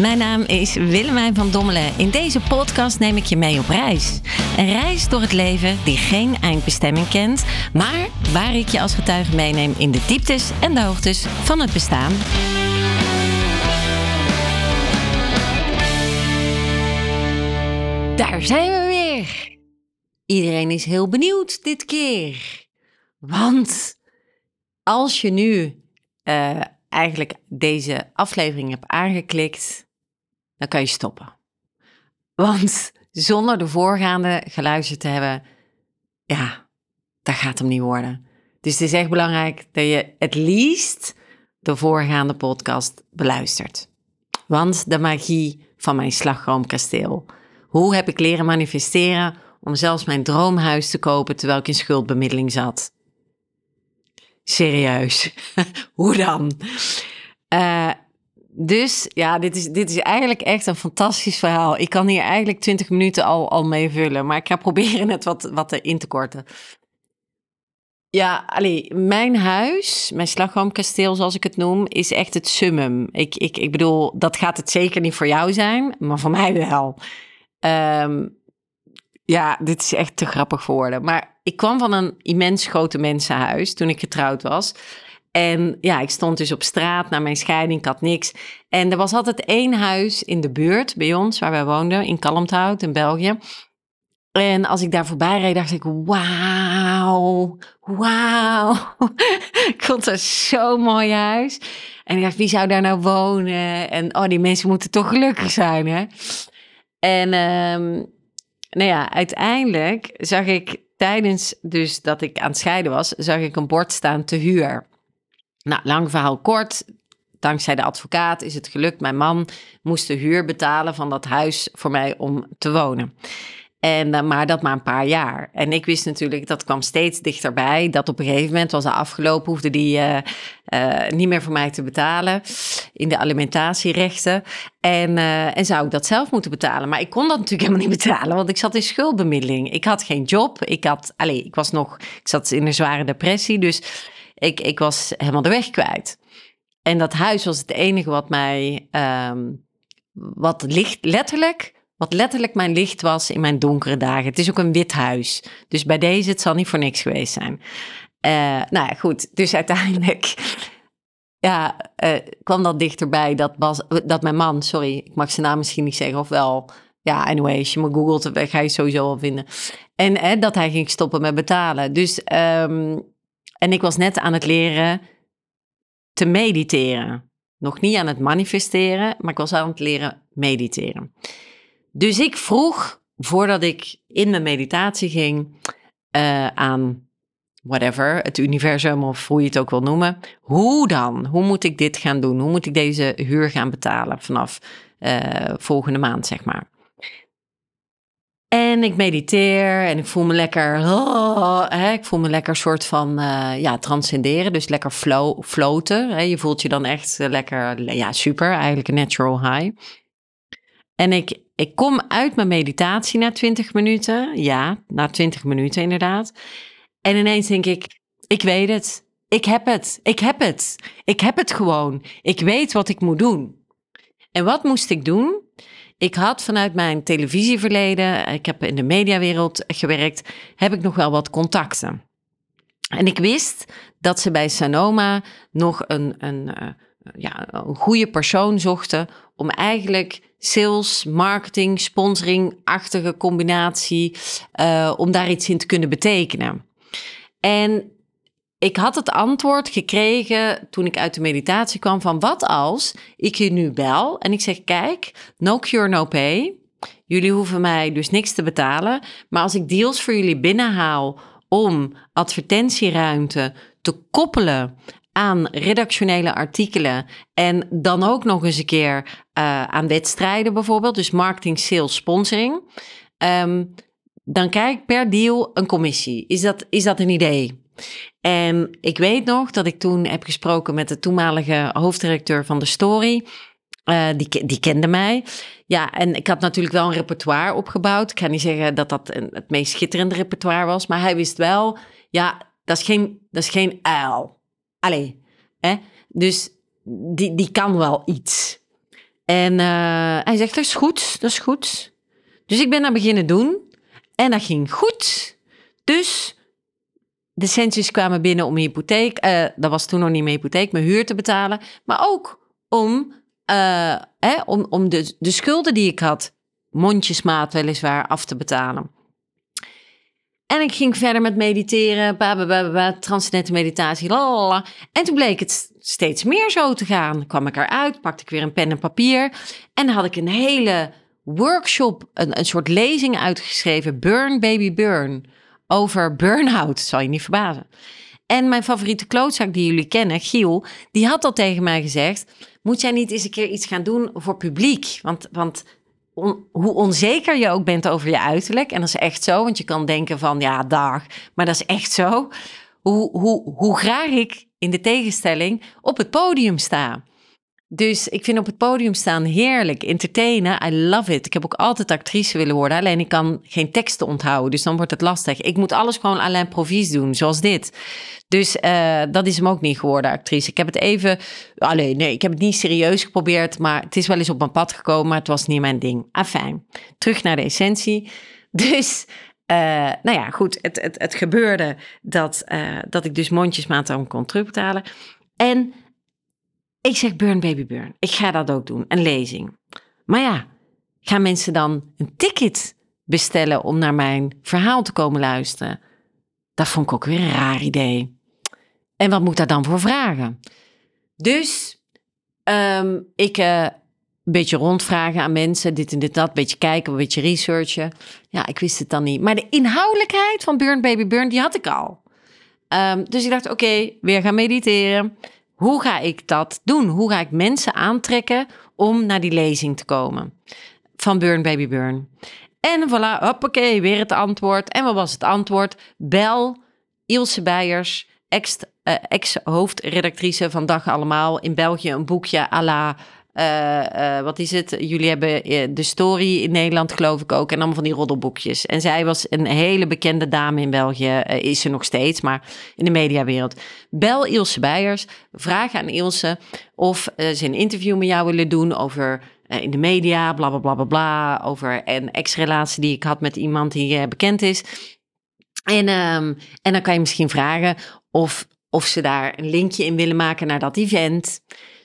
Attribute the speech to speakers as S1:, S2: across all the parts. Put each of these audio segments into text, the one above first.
S1: Mijn naam is Willemijn van Dommelen. In deze podcast neem ik je mee op reis. Een reis door het leven die geen eindbestemming kent, maar waar ik je als getuige meeneem in de dieptes en de hoogtes van het bestaan. Daar zijn we weer. Iedereen is heel benieuwd dit keer. Want als je nu uh, eigenlijk deze aflevering hebt aangeklikt, dan kan je stoppen. Want zonder de voorgaande geluisterd te hebben, ja, dat gaat hem niet worden. Dus het is echt belangrijk dat je het liefst de voorgaande podcast beluistert. Want de magie van mijn slagroomkasteel. Hoe heb ik leren manifesteren om zelfs mijn droomhuis te kopen terwijl ik in schuldbemiddeling zat? Serieus, hoe dan? Uh, dus ja, dit is, dit is eigenlijk echt een fantastisch verhaal. Ik kan hier eigenlijk 20 minuten al, al mee vullen, maar ik ga proberen het wat, wat in te korten. Ja, allee, mijn huis, mijn slagroomkasteel zoals ik het noem, is echt het summum. Ik, ik, ik bedoel, dat gaat het zeker niet voor jou zijn, maar voor mij wel. Um, ja, dit is echt te grappig voor. Maar ik kwam van een immens grote mensenhuis toen ik getrouwd was. En ja, ik stond dus op straat na mijn scheiding, ik had niks. En er was altijd één huis in de buurt bij ons, waar wij woonden, in Kalmthout in België. En als ik daar voorbij reed, dacht ik, wauw, wauw. ik vond het zo'n mooi huis. En ik dacht, wie zou daar nou wonen? En oh, die mensen moeten toch gelukkig zijn, hè? En um, nou ja, uiteindelijk zag ik tijdens dus dat ik aan het scheiden was, zag ik een bord staan te huur. Nou, lang verhaal kort. Dankzij de advocaat is het gelukt. Mijn man moest de huur betalen van dat huis voor mij om te wonen. En, uh, maar dat maar een paar jaar. En ik wist natuurlijk, dat kwam steeds dichterbij, dat op een gegeven moment was het afgelopen, hoefde die uh, uh, niet meer voor mij te betalen in de alimentatierechten. En, en zou ik dat zelf moeten betalen. Maar ik kon dat natuurlijk helemaal niet betalen, want ik zat in schuldbemiddeling. Ik had geen job, ik, had, allez, ik, was nog, ik zat in een zware depressie, dus ik, ik was helemaal de weg kwijt. En dat huis was het enige wat mij, um, wat licht, letterlijk wat letterlijk mijn licht was in mijn donkere dagen. Het is ook een wit huis. Dus bij deze, het zal niet voor niks geweest zijn. Uh, nou ja, goed. Dus uiteindelijk ja, uh, kwam dat dichterbij dat, was, dat mijn man, sorry, ik mag zijn naam misschien niet zeggen, of wel. Ja, anyway, als je me googelt, ga je sowieso wel vinden. En uh, dat hij ging stoppen met betalen. Dus, um, en ik was net aan het leren te mediteren. Nog niet aan het manifesteren, maar ik was aan het leren mediteren. Dus ik vroeg, voordat ik in mijn meditatie ging, uh, aan whatever, het universum of hoe je het ook wil noemen. Hoe dan? Hoe moet ik dit gaan doen? Hoe moet ik deze huur gaan betalen vanaf uh, volgende maand, zeg maar? En ik mediteer en ik voel me lekker, oh, hè, ik voel me lekker soort van, uh, ja, transcenderen. Dus lekker flow, floten. Hè. Je voelt je dan echt lekker, ja, super, eigenlijk een natural high. En ik, ik kom uit mijn meditatie na 20 minuten. Ja, na 20 minuten inderdaad. En ineens denk ik, ik weet het. Ik heb het. Ik heb het. Ik heb het gewoon. Ik weet wat ik moet doen. En wat moest ik doen? Ik had vanuit mijn televisieverleden, ik heb in de mediawereld gewerkt, heb ik nog wel wat contacten. En ik wist dat ze bij Sanoma nog een, een, eh, ja, een goede persoon zochten om eigenlijk sales, marketing, sponsoring-achtige combinatie, uh, om daar iets in te kunnen betekenen. En ik had het antwoord gekregen toen ik uit de meditatie kwam van wat als ik je nu bel en ik zeg kijk, no cure, no pay. Jullie hoeven mij dus niks te betalen, maar als ik deals voor jullie binnenhaal om advertentieruimte te koppelen aan redactionele artikelen en dan ook nog eens een keer uh, aan wedstrijden bijvoorbeeld, dus marketing, sales, sponsoring, um, dan krijg ik per deal een commissie. Is dat, is dat een idee? En ik weet nog dat ik toen heb gesproken met de toenmalige hoofddirecteur van de Story. Uh, die, die kende mij. Ja, en ik had natuurlijk wel een repertoire opgebouwd. Ik ga niet zeggen dat dat het meest schitterende repertoire was, maar hij wist wel, ja, dat is geen, dat is geen uil. Allee, hè? Dus die, die kan wel iets. En uh, hij zegt, dat is goed, dat is goed. Dus ik ben dat beginnen doen. En dat ging goed. Dus de centjes kwamen binnen om hypotheek, uh, dat was toen nog niet mijn hypotheek, mijn huur te betalen. Maar ook om, uh, hè, om, om de, de schulden die ik had, mondjesmaat weliswaar, af te betalen. En ik ging verder met mediteren, transcendente meditatie, lalala. En toen bleek het steeds meer zo te gaan. kwam ik eruit, pakte ik weer een pen en papier. En had ik een hele workshop, een, een soort lezing uitgeschreven. Burn, baby, burn. Over burn-out, zal je niet verbazen. En mijn favoriete klootzak die jullie kennen, Giel, die had al tegen mij gezegd... moet jij niet eens een keer iets gaan doen voor publiek? Want, want hoe onzeker je ook bent over je uiterlijk, en dat is echt zo, want je kan denken van ja, dag, maar dat is echt zo. Hoe, hoe, hoe graag ik in de tegenstelling op het podium sta. Dus ik vind op het podium staan heerlijk, entertainen, I love it. Ik heb ook altijd actrice willen worden, alleen ik kan geen teksten onthouden, dus dan wordt het lastig. Ik moet alles gewoon alleen provies doen, zoals dit. Dus uh, dat is hem ook niet geworden, actrice. Ik heb het even, alleen nee, ik heb het niet serieus geprobeerd, maar het is wel eens op mijn pad gekomen, maar het was niet mijn ding. Afijn, terug naar de essentie. Dus uh, nou ja, goed, het, het, het gebeurde dat, uh, dat ik dus mondjesmaat om kon terugbetalen. En ik zeg burn baby burn. Ik ga dat ook doen, een lezing. Maar ja, gaan mensen dan een ticket bestellen om naar mijn verhaal te komen luisteren? Dat vond ik ook weer een raar idee. En wat moet daar dan voor vragen? Dus um, ik uh, een beetje rondvragen aan mensen, dit en dit dat, een beetje kijken, een beetje researchen. Ja, ik wist het dan niet. Maar de inhoudelijkheid van Burn Baby Burn, die had ik al. Um, dus ik dacht, oké, weer gaan mediteren. Hoe ga ik dat doen? Hoe ga ik mensen aantrekken om naar die lezing te komen? Van Burn Baby Burn. En voilà, hoppakee, weer het antwoord. En wat was het antwoord? Bel Ilse Beijers, eh, ex-hoofdredactrice van Dag Allemaal in België, een boekje à la wat is het? Jullie hebben de story in Nederland, geloof ik ook. En allemaal van die roddelboekjes. En zij was een hele bekende dame in België. Is ze nog steeds, maar in de mediawereld. Bel Ilse Beijers. Vraag aan Ilse of ze een interview met jou willen doen over in de media, bla bla bla bla bla. Over een ex-relatie die ik had met iemand die bekend is. En, um, en dan kan je misschien vragen of, of ze daar een linkje in willen maken naar dat event.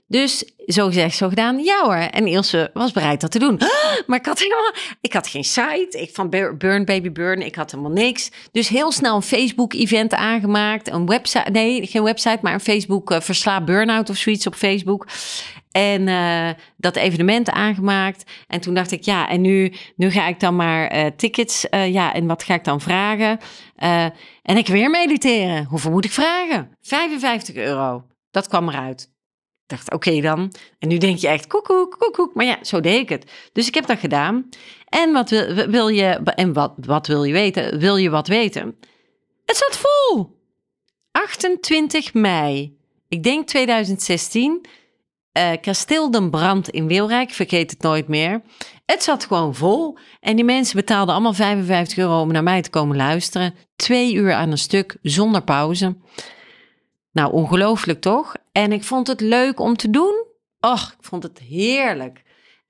S1: Dus zo gezegd, zo gedaan. Ja hoor. En Ilse was bereid dat te doen. Maar ik had helemaal, ik had geen site. Ik van Burn Baby Burn, ik had helemaal niks. Dus heel snel een Facebook-event aangemaakt. Een website, nee, geen website, maar een Facebook uh, Versla Burnout of zoiets op Facebook. En uh, dat evenement aangemaakt. En toen dacht ik, ja, en nu, nu ga ik dan maar uh, tickets. Ja, en wat ga ik dan vragen? en ik weer mediteren. Hoeveel moet ik vragen? 55 euro. Dat kwam eruit dacht, oké dan. En nu denk je echt, koekoek, koekoek. Maar ja, zo deed ik het. Dus ik heb dat gedaan. En wat wil, je, en wat, wat wil je weten? Wil je wat weten? Het zat vol. 28 mei, ik denk 2016. Uh, Kasteel den Brand in Wilrijk, vergeet het nooit meer. Het zat gewoon vol. En die mensen betaalden allemaal 55 euro om naar mij te komen luisteren. Twee uur aan een stuk, zonder pauze. Nou, ongelooflijk toch? En ik vond het leuk om te doen. Och, ik vond het heerlijk.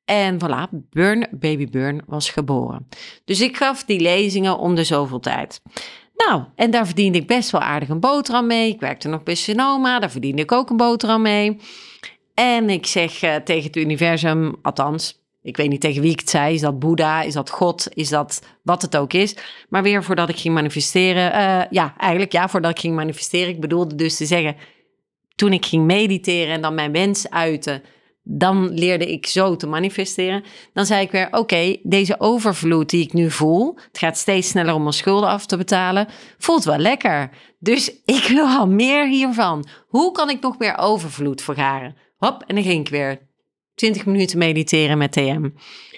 S1: En voilà, Burn, Baby Burn was geboren. Dus ik gaf die lezingen om de zoveel tijd. Nou, en daar verdiende ik best wel aardig een boterham mee. Ik werkte nog bij Sonoma, daar verdiende ik ook een boterham mee. En ik zeg uh, tegen het universum, althans, ik weet niet tegen wie ik het zei. Is dat Boeddha? Is dat God? Is dat wat het ook is? Maar weer voordat ik ging manifesteren. Uh, ja, eigenlijk ja, voordat ik ging manifesteren. Ik bedoelde dus te zeggen, toen ik ging mediteren en dan mijn wens uiten, dan leerde ik zo te manifesteren. Dan zei ik weer: Oké, deze overvloed die ik nu voel, het gaat steeds sneller om mijn schulden af te betalen, voelt wel lekker. Dus ik wil al meer hiervan. Hoe kan ik nog meer overvloed vergaren? Hop, en dan ging ik weer 20 minuten mediteren met TM.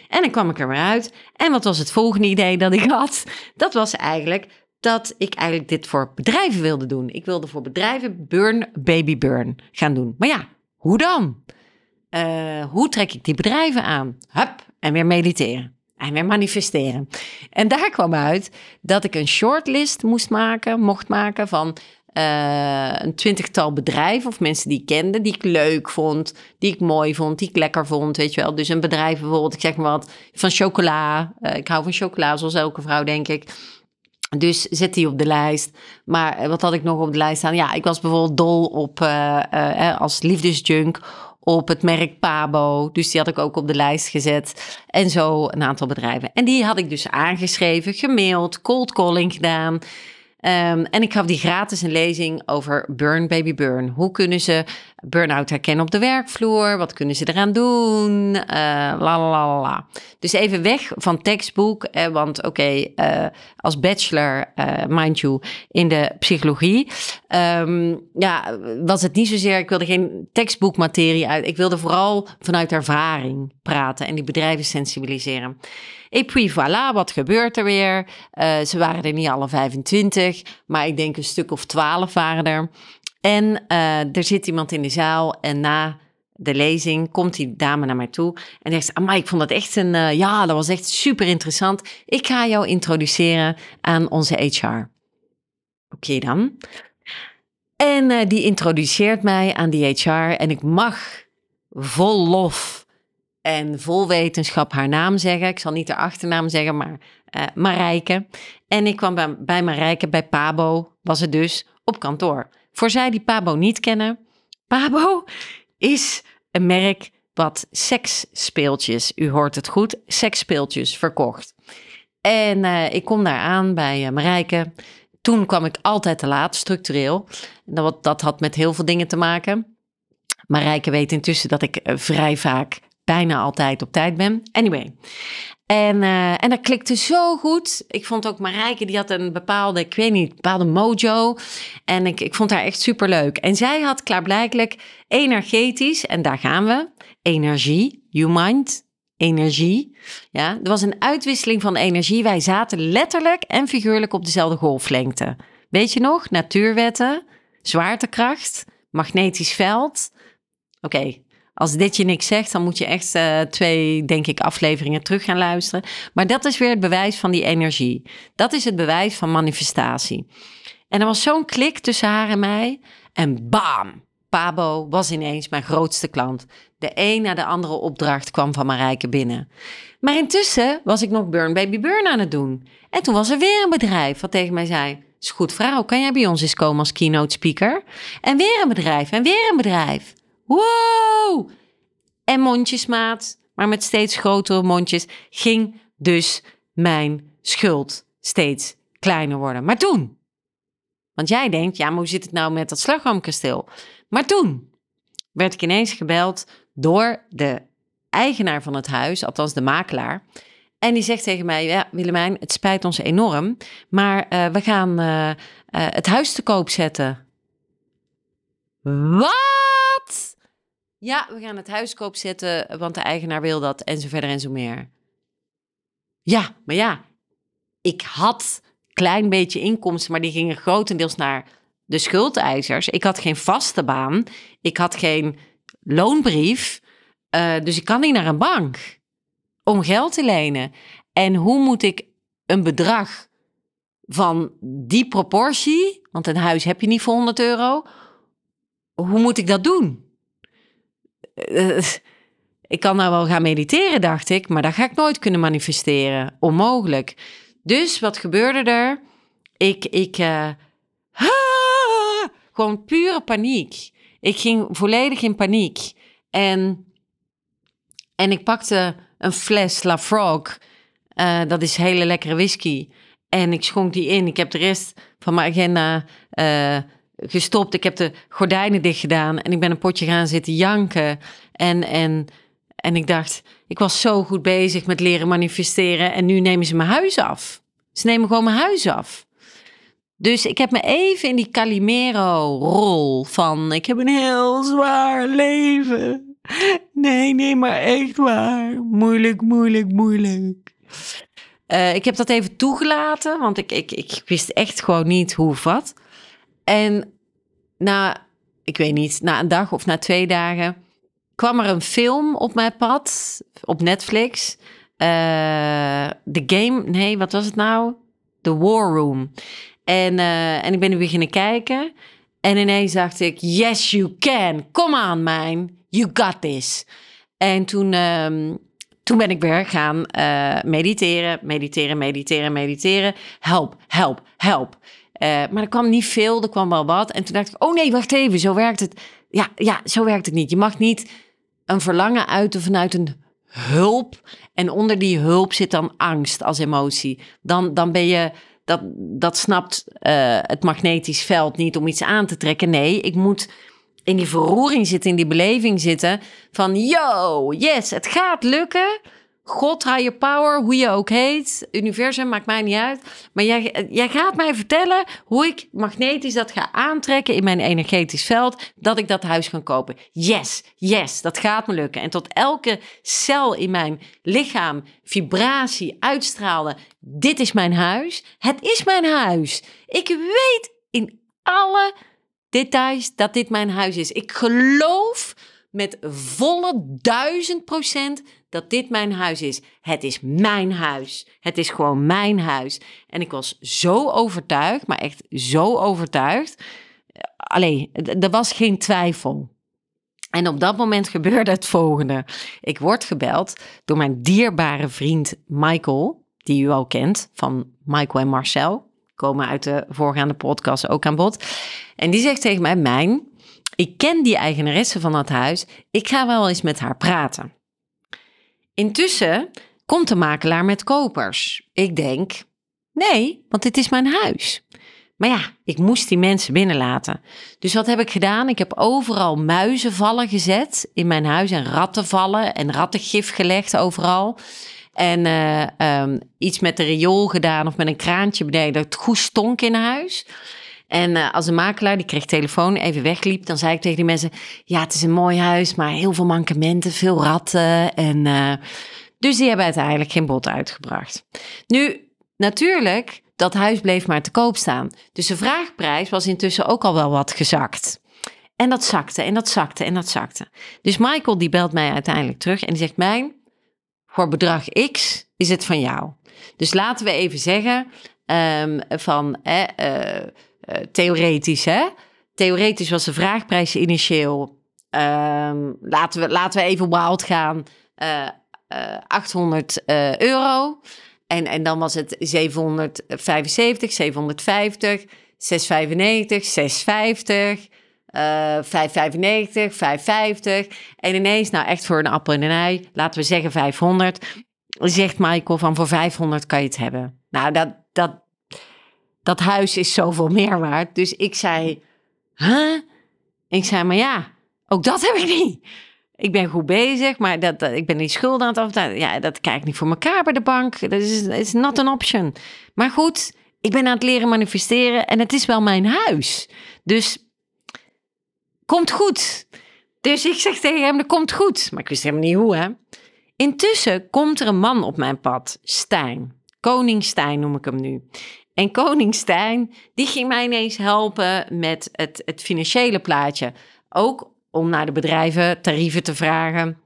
S1: En dan kwam ik er weer uit. En wat was het volgende idee dat ik had? Dat was eigenlijk dat ik eigenlijk dit voor bedrijven wilde doen. Ik wilde voor bedrijven Burn Baby Burn gaan doen. Maar ja, hoe dan? Uh, hoe trek ik die bedrijven aan? Hup, en weer mediteren. En weer manifesteren. En daar kwam uit dat ik een shortlist moest maken, mocht maken van eh, een twintigtal bedrijven of mensen die ik kende, die ik leuk vond, die ik mooi vond, die ik lekker vond, weet je wel. Dus een bedrijf bijvoorbeeld, ik zeg maar wat, van chocola. Uh, ik hou van chocola, zoals elke vrouw, denk ik. Dus zet die op de lijst. Maar eh, wat had ik nog op de lijst staan? Ja, ik was bijvoorbeeld dol op, als liefdesjunk op het merk Pabo. Dus die had ik ook op de lijst gezet. En zo een aantal bedrijven. En die had ik dus aangeschreven, gemaild, cold calling gedaan. Um, en ik gaf die gratis een lezing over Burn Baby Burn. Hoe kunnen ze burn-out herkennen op de werkvloer? Wat kunnen ze eraan doen? Uh, la, la, la, la. Dus even weg van tekstboek. Eh, want oké, uh, als bachelor, uh, mind you, in de psychologie... Um, ja, was het niet zozeer... Ik wilde geen tekstboekmaterie uit. Ik wilde vooral vanuit ervaring praten en die bedrijven sensibiliseren. Et puis voilà, wat gebeurt er weer? Ze waren er niet alle 25, maar ik denk een stuk of 12 waren er. En uh, er zit iemand in de zaal en na de lezing komt die dame naar mij toe en zegt: Amai, ik vond dat echt een, uh, ja, dat was echt super interessant. Ik ga jou introduceren aan onze HR. Oké dan. En uh, die introduceert mij aan die HR en ik mag vol lof en vol wetenschap haar naam zeggen. Ik zal niet haar achternaam zeggen, maar uh, Marijke. En ik kwam bij, bij Marijke, bij Pabo was het dus, op kantoor. Voor zij die Pabo niet kennen, Pabo is een merk wat seksspeeltjes, u hoort het goed, seksspeeltjes verkocht. En uh, ik kom daar aan bij uh, Marijke. Toen kwam ik altijd te laat, structureel. Dat, dat had met heel veel dingen te maken. Marijke weet intussen dat ik vrij vaak bijna altijd op tijd ben. Anyway. En, uh, en dat klikte zo goed. Ik vond ook Marijke, die had een bepaalde, ik weet niet, bepaalde mojo. En ik, ik vond haar echt super leuk. En zij had klaarblijkelijk energetisch, en daar gaan we, energie, you mind, energie. Ja, er was een uitwisseling van energie. Wij zaten letterlijk en figuurlijk op dezelfde golflengte. Weet je nog? Natuurwetten, zwaartekracht, magnetisch veld. Oké, als dit je niks zegt, dan moet je echt uh, twee, denk ik, afleveringen terug gaan luisteren. Maar dat is weer het bewijs van die energie. Dat is het bewijs van manifestatie. En er was zo'n klik tussen haar en mij. En bam! Pabo was ineens mijn grootste klant. De een na de andere opdracht kwam van Marijke binnen. Maar intussen was ik nog Burn Baby Burn aan het doen. En toen was er weer een bedrijf wat tegen mij zei... Is goed vrouw, kan jij bij ons eens komen als keynote speaker? En weer een bedrijf en weer een bedrijf. Wow! En mondjesmaat, maar met steeds grotere mondjes, ging dus mijn schuld steeds kleiner worden. Maar toen, want jij denkt, ja, maar hoe zit het nou met dat slagroomkasteel? Maar toen werd ik ineens gebeld door de eigenaar van het huis, althans de makelaar. En die zegt tegen mij, ja, Willemijn, het spijt ons enorm, maar uh, we gaan uh, uh, het huis te koop zetten. Wat? Ja, we gaan het huis koop zetten, want de eigenaar wil dat en zo verder en zo meer. Ja, maar ja, ik had klein beetje inkomsten, maar die gingen grotendeels naar de schuldeisers. Ik had geen vaste baan, ik had geen loonbrief, uh, dus ik kan niet naar een bank om geld te lenen. En hoe moet ik een bedrag van die proportie, want een huis heb je niet voor 100 euro, hoe moet ik dat doen? ik kan nou wel gaan mediteren, dacht ik, maar dat ga ik nooit kunnen manifesteren. Onmogelijk. Dus wat gebeurde er? Ik, ik, uh, gewoon pure paniek. Ik ging volledig in paniek. En, en ik pakte een fles La Frog. Uh, dat is hele lekkere whisky. En ik schonk die in. Ik heb de rest van mijn agenda uh, gestopt. Ik heb de gordijnen dicht gedaan. En ik ben een potje gaan zitten janken. En, en, en ik dacht, ik was zo goed bezig met leren manifesteren en nu nemen ze mijn huis af. Ze nemen gewoon mijn huis af. Dus ik heb me even in die Calimero-rol van ik heb een heel zwaar leven. Nee, nee, maar echt waar. Moeilijk, moeilijk, moeilijk. Uh, ik heb dat even toegelaten, want ik, ik, ik wist echt gewoon niet hoe of wat. En na, ik weet niet, na een dag of na twee dagen kwam er een film op mijn pad op Netflix. Uh, The Game, nee, wat was het nou? The War Room. En, uh, en ik ben nu beginnen kijken. En ineens dacht ik, yes you can. Come on man, you got this. En toen, um, toen ben ik weer gaan uh, mediteren, mediteren, mediteren, mediteren. Help, help, help. Uh, maar er kwam niet veel, er kwam wel wat. En toen dacht ik, oh nee, wacht even, zo werkt het. Ja, ja, zo werkt het niet. Je mag niet een verlangen uiten vanuit een hulp. En onder die hulp zit dan angst als emotie. Dan, dan ben je, dat, dat snapt uh, het magnetisch veld niet om iets aan te trekken. Nee, ik moet in die verroering zitten, in die beleving zitten van yo, yes, het gaat lukken. God, higher power, hoe je ook heet, universum, maakt mij niet uit. Maar jij, jij gaat mij vertellen hoe ik magnetisch dat ga aantrekken in mijn energetisch veld, dat ik dat huis kan kopen. Yes, yes, dat gaat me lukken. En tot elke cel in mijn lichaam vibratie uitstraalde, dit is mijn huis, het is mijn huis. Ik weet in alle details dat dit mijn huis is. Ik geloof met volle duizend procent dat dit mijn huis is. Het is mijn huis. Het is gewoon mijn huis. En ik was zo overtuigd, maar echt zo overtuigd. Alleen, er was geen twijfel. En op dat moment gebeurde het volgende. Ik word gebeld door mijn dierbare vriend Michael, die u al kent van Michael en Marcel. Komen uit de voorgaande podcast ook aan bod. En die zegt tegen mij: Mijn, ik ken die eigenaresse van dat huis. Ik ga wel eens met haar praten. Intussen komt de makelaar met kopers. Ik denk, nee, want dit is mijn huis. Maar ja, ik moest die mensen binnenlaten. Dus wat heb ik gedaan? Ik heb overal muizenvallen gezet in mijn huis en rattenvallen en rattengif gelegd overal. En uh, um, iets met de riool gedaan of met een kraantje beneden dat het goed stonk in huis. En uh, als de makelaar, die kreeg telefoon, even wegliep, dan zei ik tegen die mensen: Ja, het is een mooi huis, maar heel veel mankementen, veel ratten. En, uh, dus die hebben uiteindelijk geen bod uitgebracht. Nu, natuurlijk, dat huis bleef maar te koop staan. Dus de vraagprijs was intussen ook al wel wat gezakt. En dat zakte en dat zakte en dat zakte. Dus Michael die belt mij uiteindelijk terug en die zegt: Mijn, voor bedrag X is het van jou. Dus laten we even zeggen um, van. Eh, uh, theoretisch, hè? Theoretisch was de vraagprijs initieel, um, laten, we, laten we even wild gaan, uh, uh, 800 euro. En, en dan was het 775, 750, 695, 650, uh, 595, 550. En ineens, nou echt voor een appel en een ei, laten we zeggen 500. Zegt Michael van voor 500 kan je het hebben. Nou, dat, dat, dat huis is zoveel meer waard. Dus ik zei, huh? Ik zei, maar ja, ook dat heb ik niet. Ik ben goed bezig, maar dat, ik ben die schulden aan het aftalen. Ja, dat krijg ik niet voor elkaar bij de bank. Dat is, is not an option. Maar goed, ik ben aan het leren manifesteren en het is wel mijn huis. Dus komt goed. Dus ik zeg tegen hem, dat komt goed. Maar ik wist helemaal niet hoe, hè. Intussen komt er een man op mijn pad, Stijn. Koning Stijn noem ik hem nu. En koning Stijn, die ging mij ineens helpen met het, het financiële plaatje. Ook om naar de bedrijven tarieven te vragen.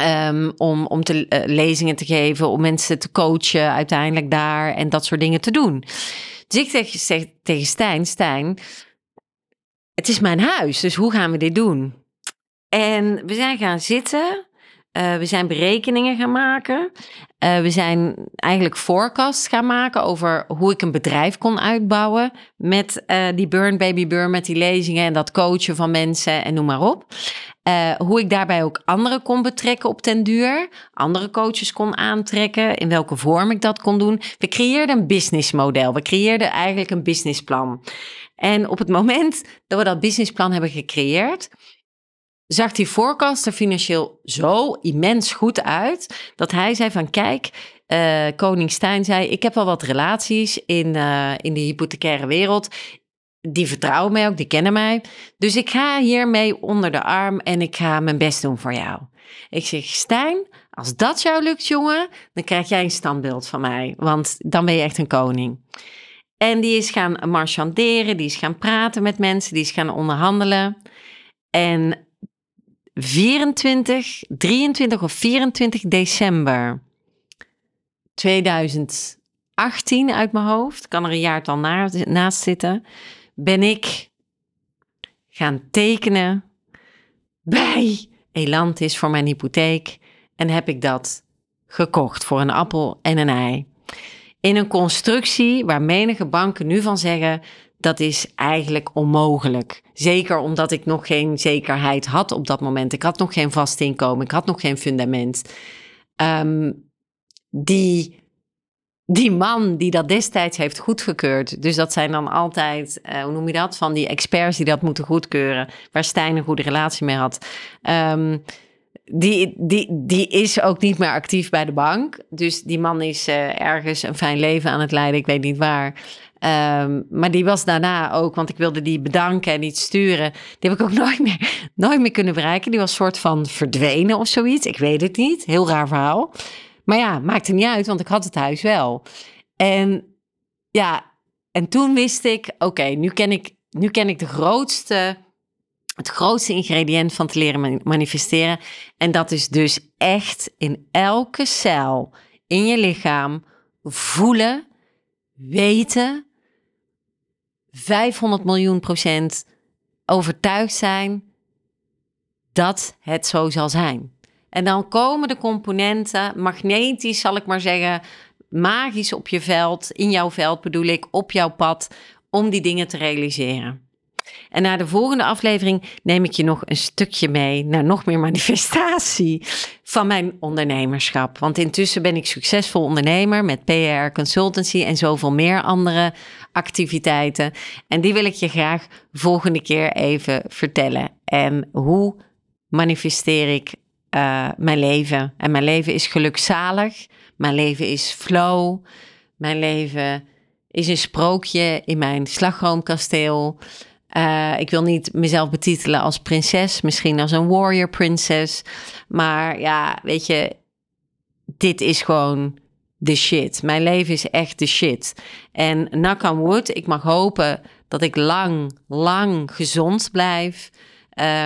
S1: Um, om, om te, uh, lezingen te geven, om mensen te coachen uiteindelijk daar en dat soort dingen te doen. Dus ik zeg tegen Stijn, Stijn, het is mijn huis, dus hoe gaan we dit doen? En we zijn gaan zitten uh, we zijn berekeningen gaan maken. Uh, we zijn eigenlijk forecasts gaan maken over hoe ik een bedrijf kon uitbouwen met uh, die Burn Baby Burn, met die lezingen en dat coachen van mensen en noem maar op. hoe ik daarbij ook anderen kon betrekken op ten duur, andere coaches kon aantrekken, in welke vorm ik dat kon doen. We creëerden een businessmodel, we creëerden eigenlijk een businessplan. En op het moment dat we dat businessplan hebben gecreëerd, zag die forecast er financieel zo immens goed uit dat hij zei van kijk, uh, koning Stijn zei ik heb wel wat relaties in, uh, in de hypothecaire wereld. Die vertrouwen mij ook, die kennen mij. Dus ik ga hiermee onder de arm en ik ga mijn best doen voor jou. Ik zeg, Stijn, als dat jou lukt, jongen, dan krijg jij een standbeeld van mij. Want dan ben je echt een koning. En die is gaan marchanderen, die is gaan praten met mensen, die is gaan onderhandelen. En 24, 23 of 24 december 2021 2018 uit mijn hoofd, kan er een jaartal na, naast zitten, ben ik gaan tekenen bij Elantis voor mijn hypotheek. En heb ik dat gekocht voor een appel en een ei. In een constructie waar menige banken nu van zeggen dat is eigenlijk onmogelijk. Zeker omdat ik nog geen zekerheid had op dat moment. Ik had nog geen vast inkomen, ik had nog geen fundament. Ehm, die, die man die dat destijds heeft goedgekeurd, dus dat zijn dan altijd, uh, hoe noem je dat, van die experts die dat moeten goedkeuren, waar Stijn een goede relatie mee had. Um, die, die, die is ook niet meer actief bij de bank. Dus die man is uh, ergens een fijn leven aan het leiden, ik weet niet waar. Um, maar die was daarna ook, want ik wilde die bedanken en iets sturen. Die heb ik ook nooit meer, nooit meer kunnen bereiken. Die was soort van verdwenen of zoiets. Ik weet het niet. Heel raar verhaal. Maar ja, maakte niet uit, want ik had het huis wel. En ja, en toen wist ik, oké, nu ken ik, nu ken ik de grootste, het grootste ingrediënt van te leren manifesteren. En dat is dus echt in elke cel in je lichaam voelen, weten 500 miljoen procent overtuigd zijn dat het zo zal zijn. En dan komen de componenten, magnetisch zal ik maar zeggen, magisch op je veld, in jouw veld bedoel ik, op jouw pad, om die dingen te realiseren. En na de volgende aflevering neem ik je nog een stukje mee naar nog meer manifestatie van mijn ondernemerschap. Want intussen ben ik succesvol ondernemer met PR consultancy en zoveel meer andere activiteiten. En die wil ik je graag volgende keer even vertellen. En hoe manifesteer ik uh, mijn leven? En mijn leven is gelukzalig. Mijn leven is flow. Mijn leven is een sprookje in mijn slagroomkasteel. Uh, ik wil niet mezelf betitelen als prinses, misschien als een warrior princess. Maar ja, weet je, dit is gewoon de shit. Mijn leven is echt de shit. En knock on wood, ik mag hopen dat ik lang, lang gezond blijf.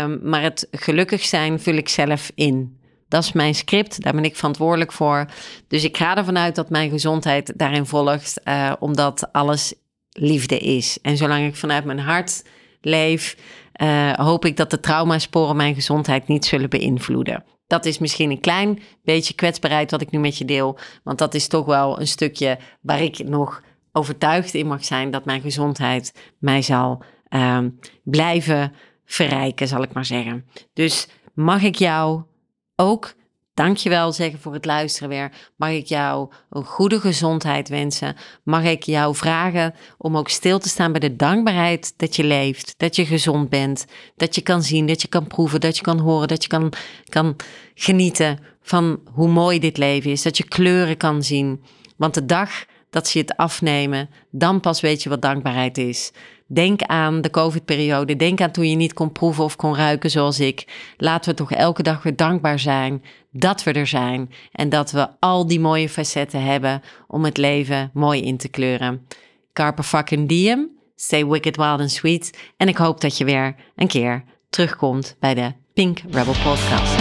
S1: Um, maar het gelukkig zijn vul ik zelf in. Dat is mijn script, daar ben ik verantwoordelijk voor. Dus ik ga ervan uit dat mijn gezondheid daarin volgt, uh, omdat alles liefde is. En zolang ik vanuit mijn hart leef, uh, hoop ik dat de traumasporen mijn gezondheid niet zullen beïnvloeden. Dat is misschien een klein beetje kwetsbaarheid wat ik nu met je deel. Want dat is toch wel een stukje waar ik nog overtuigd in mag zijn dat mijn gezondheid mij zal uh, blijven verrijken, zal ik maar zeggen. Dus mag ik jou ook dankjewel zeggen voor het luisteren weer. Mag ik jou een goede gezondheid wensen? Mag ik jou vragen om ook stil te staan bij de dankbaarheid dat je leeft, dat je gezond bent, dat je kan zien, dat je kan proeven, dat je kan horen, dat je kan, kan genieten van hoe mooi dit leven is, dat je kleuren kan zien. Want de dag dat ze het afnemen, dan pas weet je wat dankbaarheid is. Denk aan de COVID-periode. Denk aan toen je niet kon proeven of kon ruiken zoals ik. Laten we toch elke dag weer dankbaar zijn dat we er zijn. En dat we al die mooie facetten hebben om het leven mooi in te kleuren. Carpe fucking diem. Stay wicked, wild and sweet. En ik hoop dat je weer een keer terugkomt bij de Pink Rebel Podcast.